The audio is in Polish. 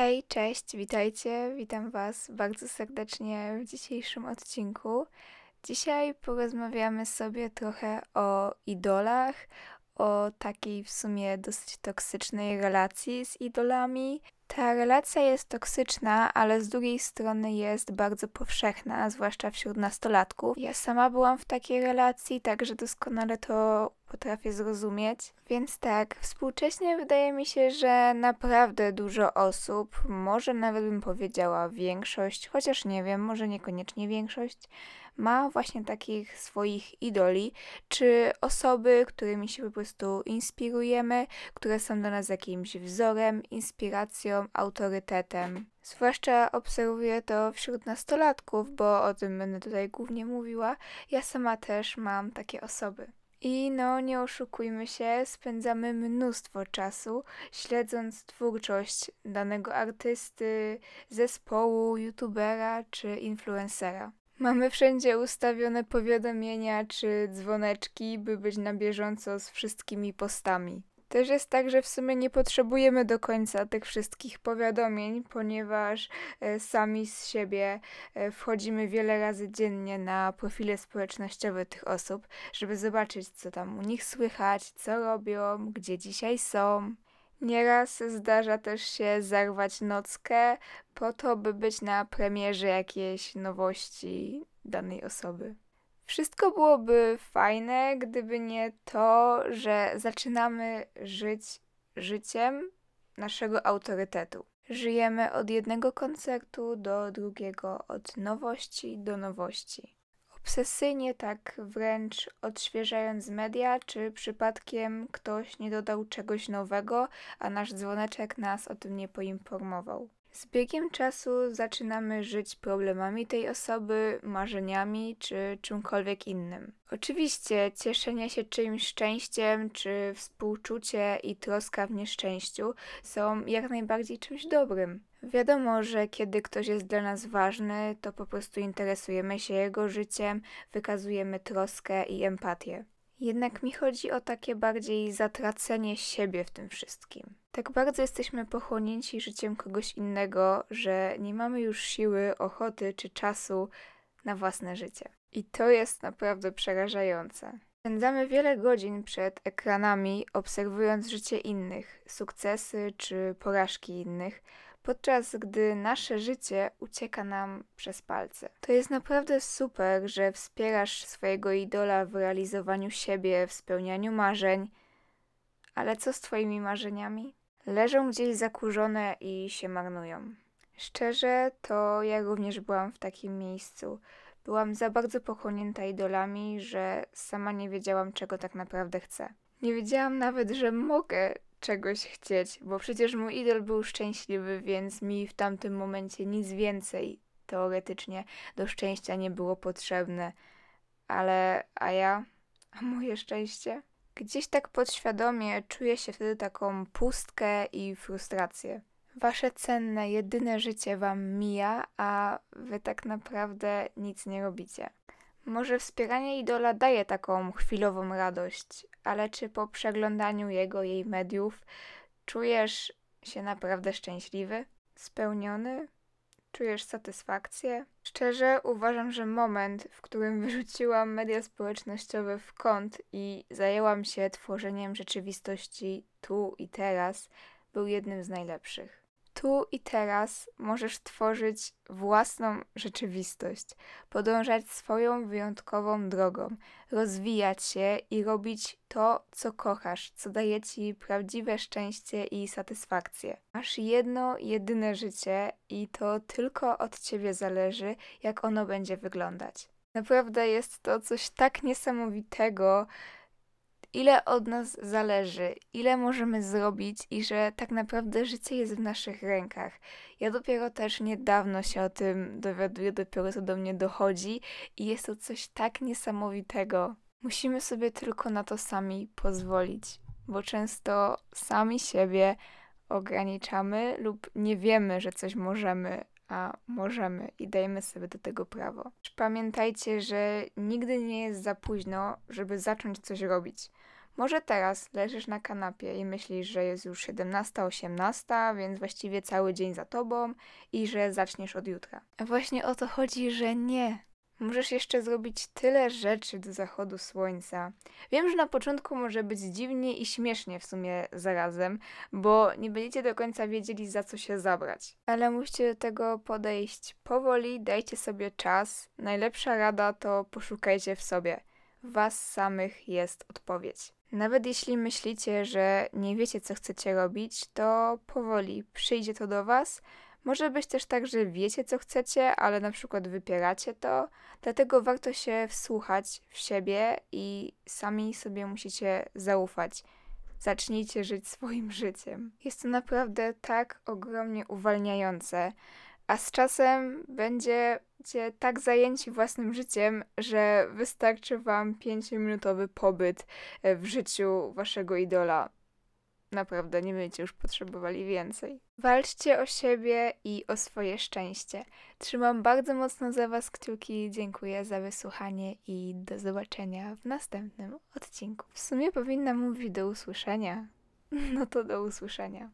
Hej, cześć, witajcie, witam Was bardzo serdecznie w dzisiejszym odcinku. Dzisiaj porozmawiamy sobie trochę o idolach, o takiej w sumie dosyć toksycznej relacji z idolami. Ta relacja jest toksyczna, ale z drugiej strony jest bardzo powszechna, zwłaszcza wśród nastolatków. Ja sama byłam w takiej relacji, także doskonale to potrafię zrozumieć. Więc tak, współcześnie wydaje mi się, że naprawdę dużo osób, może nawet bym powiedziała większość, chociaż nie wiem, może niekoniecznie większość, ma właśnie takich swoich idoli, czy osoby, którymi się po prostu inspirujemy, które są dla nas jakimś wzorem, inspiracją, autorytetem. Zwłaszcza obserwuję to wśród nastolatków, bo o tym będę tutaj głównie mówiła. Ja sama też mam takie osoby. I no, nie oszukujmy się, spędzamy mnóstwo czasu śledząc twórczość danego artysty, zespołu, youtubera czy influencera. Mamy wszędzie ustawione powiadomienia czy dzwoneczki, by być na bieżąco z wszystkimi postami. Też jest tak, że w sumie nie potrzebujemy do końca tych wszystkich powiadomień, ponieważ e, sami z siebie e, wchodzimy wiele razy dziennie na profile społecznościowe tych osób, żeby zobaczyć, co tam u nich słychać, co robią, gdzie dzisiaj są. Nieraz zdarza też się zarwać nockę po to, by być na premierze jakiejś nowości danej osoby. Wszystko byłoby fajne, gdyby nie to, że zaczynamy żyć życiem naszego autorytetu. Żyjemy od jednego koncertu do drugiego, od nowości do nowości. Obsesyjnie tak wręcz odświeżając media, czy przypadkiem ktoś nie dodał czegoś nowego, a nasz dzwoneczek nas o tym nie poinformował. Z biegiem czasu zaczynamy żyć problemami tej osoby, marzeniami czy czymkolwiek innym. Oczywiście cieszenie się czyimś szczęściem, czy współczucie i troska w nieszczęściu są jak najbardziej czymś dobrym. Wiadomo, że kiedy ktoś jest dla nas ważny, to po prostu interesujemy się jego życiem, wykazujemy troskę i empatię. Jednak mi chodzi o takie bardziej zatracenie siebie w tym wszystkim. Tak bardzo jesteśmy pochłonięci życiem kogoś innego, że nie mamy już siły, ochoty czy czasu na własne życie. I to jest naprawdę przerażające. Spędzamy wiele godzin przed ekranami, obserwując życie innych, sukcesy czy porażki innych, podczas gdy nasze życie ucieka nam przez palce. To jest naprawdę super, że wspierasz swojego idola w realizowaniu siebie, w spełnianiu marzeń, ale co z Twoimi marzeniami? Leżą gdzieś zakurzone i się marnują. Szczerze, to ja również byłam w takim miejscu. Byłam za bardzo pochłonięta idolami, że sama nie wiedziałam, czego tak naprawdę chcę. Nie wiedziałam nawet, że mogę czegoś chcieć, bo przecież mój idol był szczęśliwy, więc mi w tamtym momencie nic więcej teoretycznie do szczęścia nie było potrzebne. Ale a ja, a moje szczęście? Gdzieś tak podświadomie czuję się wtedy taką pustkę i frustrację. Wasze cenne, jedyne życie wam mija, a wy tak naprawdę nic nie robicie. Może wspieranie idola daje taką chwilową radość, ale czy po przeglądaniu jego, jej mediów czujesz się naprawdę szczęśliwy, spełniony? Czujesz satysfakcję? Szczerze uważam, że moment, w którym wyrzuciłam media społecznościowe w kąt i zajęłam się tworzeniem rzeczywistości tu i teraz, był jednym z najlepszych tu i teraz możesz tworzyć własną rzeczywistość, podążać swoją wyjątkową drogą, rozwijać się i robić to, co kochasz, co daje ci prawdziwe szczęście i satysfakcję. Masz jedno, jedyne życie i to tylko od ciebie zależy, jak ono będzie wyglądać. Naprawdę jest to coś tak niesamowitego, ile od nas zależy, ile możemy zrobić i że tak naprawdę życie jest w naszych rękach. Ja dopiero też niedawno się o tym dowiaduję, dopiero to do mnie dochodzi i jest to coś tak niesamowitego. Musimy sobie tylko na to sami pozwolić, bo często sami siebie ograniczamy lub nie wiemy, że coś możemy, a możemy i dajmy sobie do tego prawo. Pamiętajcie, że nigdy nie jest za późno, żeby zacząć coś robić Może teraz leżysz na kanapie i myślisz, że jest już 17, 18, więc właściwie cały dzień za tobą i że zaczniesz od jutra. Właśnie o to chodzi, że nie. Możesz jeszcze zrobić tyle rzeczy do zachodu słońca. Wiem, że na początku może być dziwnie i śmiesznie w sumie zarazem, bo nie będziecie do końca wiedzieli za co się zabrać. Ale musicie do tego podejść powoli, dajcie sobie czas. Najlepsza rada to poszukajcie w sobie. Was samych jest odpowiedź. Nawet jeśli myślicie, że nie wiecie, co chcecie robić, to powoli przyjdzie to do Was. Może być też tak, że wiecie, co chcecie, ale na przykład wypieracie to, dlatego warto się wsłuchać w siebie i sami sobie musicie zaufać. Zacznijcie żyć swoim życiem. Jest to naprawdę tak ogromnie uwalniające, a z czasem będziecie tak zajęci własnym życiem, że wystarczy wam 5-minutowy pobyt w życiu waszego idola. Naprawdę nie będziecie już potrzebowali więcej. Walczcie o siebie i o swoje szczęście. Trzymam bardzo mocno za Was kciuki, dziękuję za wysłuchanie i do zobaczenia w następnym odcinku. W sumie powinna mówić do usłyszenia. No to do usłyszenia.